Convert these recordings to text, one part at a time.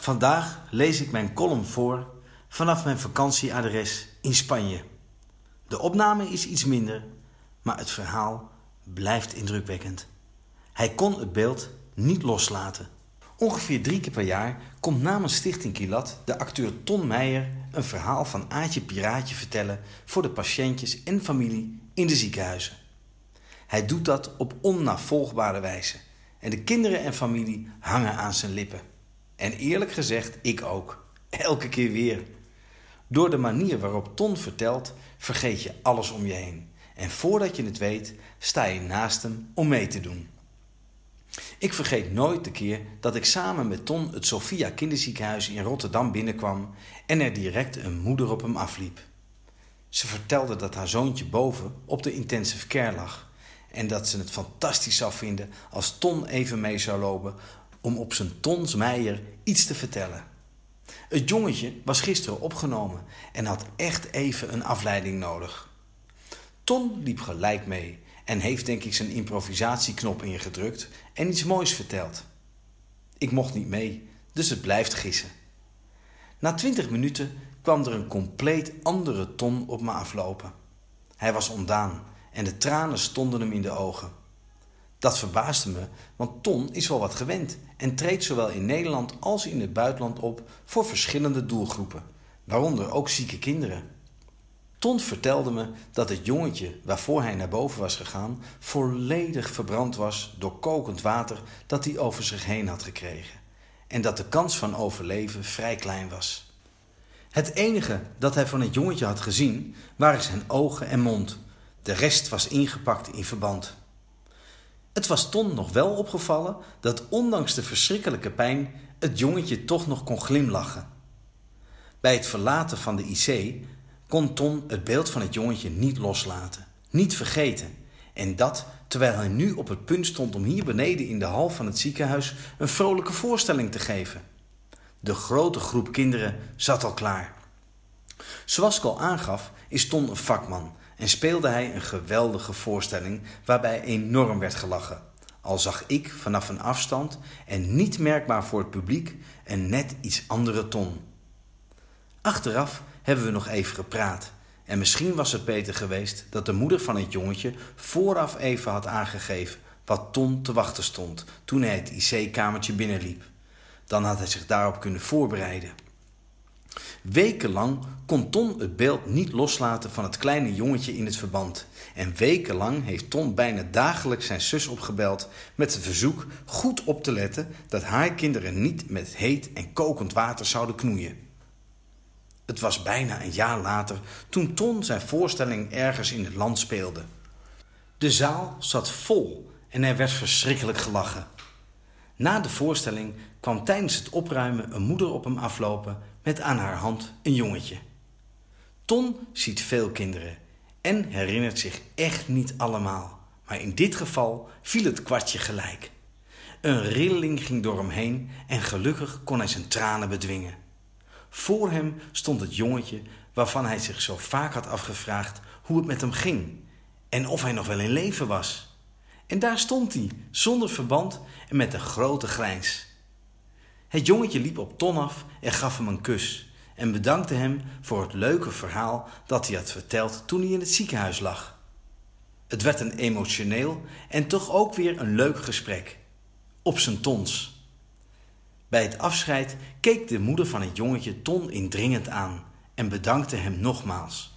Vandaag lees ik mijn column voor vanaf mijn vakantieadres in Spanje. De opname is iets minder, maar het verhaal blijft indrukwekkend. Hij kon het beeld niet loslaten. Ongeveer drie keer per jaar komt namens Stichting Kilat de acteur Ton Meijer een verhaal van Aatje Piraatje vertellen voor de patiëntjes en familie in de ziekenhuizen. Hij doet dat op onnavolgbare wijze en de kinderen en familie hangen aan zijn lippen. En eerlijk gezegd, ik ook. Elke keer weer. Door de manier waarop Ton vertelt, vergeet je alles om je heen. En voordat je het weet, sta je naast hem om mee te doen. Ik vergeet nooit de keer dat ik samen met Ton het Sophia Kinderziekenhuis in Rotterdam binnenkwam en er direct een moeder op hem afliep. Ze vertelde dat haar zoontje boven op de intensive care lag en dat ze het fantastisch zou vinden als Ton even mee zou lopen om op zijn Tons Meijer iets te vertellen. Het jongetje was gisteren opgenomen en had echt even een afleiding nodig. Ton liep gelijk mee en heeft denk ik zijn improvisatieknop ingedrukt en iets moois verteld. Ik mocht niet mee, dus het blijft gissen. Na twintig minuten kwam er een compleet andere Ton op me aflopen. Hij was ontdaan en de tranen stonden hem in de ogen. Dat verbaasde me, want Ton is wel wat gewend en treedt zowel in Nederland als in het buitenland op voor verschillende doelgroepen, waaronder ook zieke kinderen. Ton vertelde me dat het jongetje waarvoor hij naar boven was gegaan volledig verbrand was door kokend water dat hij over zich heen had gekregen en dat de kans van overleven vrij klein was. Het enige dat hij van het jongetje had gezien waren zijn ogen en mond. De rest was ingepakt in verband. Het was Ton nog wel opgevallen dat ondanks de verschrikkelijke pijn het jongetje toch nog kon glimlachen. Bij het verlaten van de IC kon Ton het beeld van het jongetje niet loslaten, niet vergeten. En dat terwijl hij nu op het punt stond om hier beneden in de hal van het ziekenhuis een vrolijke voorstelling te geven. De grote groep kinderen zat al klaar. Zoals ik al aangaf, is Ton een vakman en speelde hij een geweldige voorstelling waarbij enorm werd gelachen. Al zag ik vanaf een afstand en niet merkbaar voor het publiek een net iets andere ton. Achteraf hebben we nog even gepraat. En misschien was het beter geweest dat de moeder van het jongetje vooraf even had aangegeven wat Ton te wachten stond toen hij het IC-kamertje binnenliep. Dan had hij zich daarop kunnen voorbereiden. Wekenlang kon Ton het beeld niet loslaten van het kleine jongetje in het verband. En wekenlang heeft Ton bijna dagelijks zijn zus opgebeld met het verzoek goed op te letten dat haar kinderen niet met heet en kokend water zouden knoeien. Het was bijna een jaar later toen Ton zijn voorstelling ergens in het land speelde. De zaal zat vol en er werd verschrikkelijk gelachen. Na de voorstelling kwam tijdens het opruimen een moeder op hem aflopen met aan haar hand een jongetje. Ton ziet veel kinderen en herinnert zich echt niet allemaal, maar in dit geval viel het kwartje gelijk. Een rilling ging door hem heen en gelukkig kon hij zijn tranen bedwingen. Voor hem stond het jongetje waarvan hij zich zo vaak had afgevraagd hoe het met hem ging en of hij nog wel in leven was. En daar stond hij, zonder verband en met een grote grijns. Het jongetje liep op Ton af en gaf hem een kus en bedankte hem voor het leuke verhaal dat hij had verteld toen hij in het ziekenhuis lag. Het werd een emotioneel en toch ook weer een leuk gesprek. Op zijn tons. Bij het afscheid keek de moeder van het jongetje Ton indringend aan en bedankte hem nogmaals.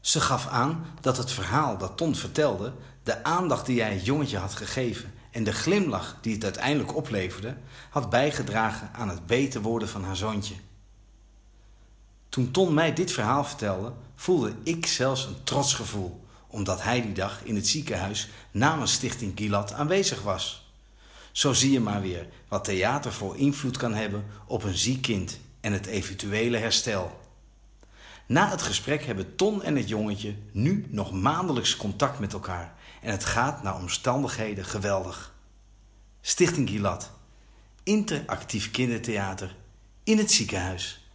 Ze gaf aan dat het verhaal dat Ton vertelde, de aandacht die hij het jongetje had gegeven en de glimlach die het uiteindelijk opleverde, had bijgedragen aan het beter worden van haar zoontje. Toen Ton mij dit verhaal vertelde, voelde ik zelfs een trots gevoel, omdat hij die dag in het ziekenhuis namens Stichting Gilad aanwezig was. Zo zie je maar weer wat theater voor invloed kan hebben op een ziek kind en het eventuele herstel. Na het gesprek hebben Ton en het jongetje nu nog maandelijks contact met elkaar en het gaat naar omstandigheden geweldig. Stichting Gilad, interactief kindertheater in het ziekenhuis.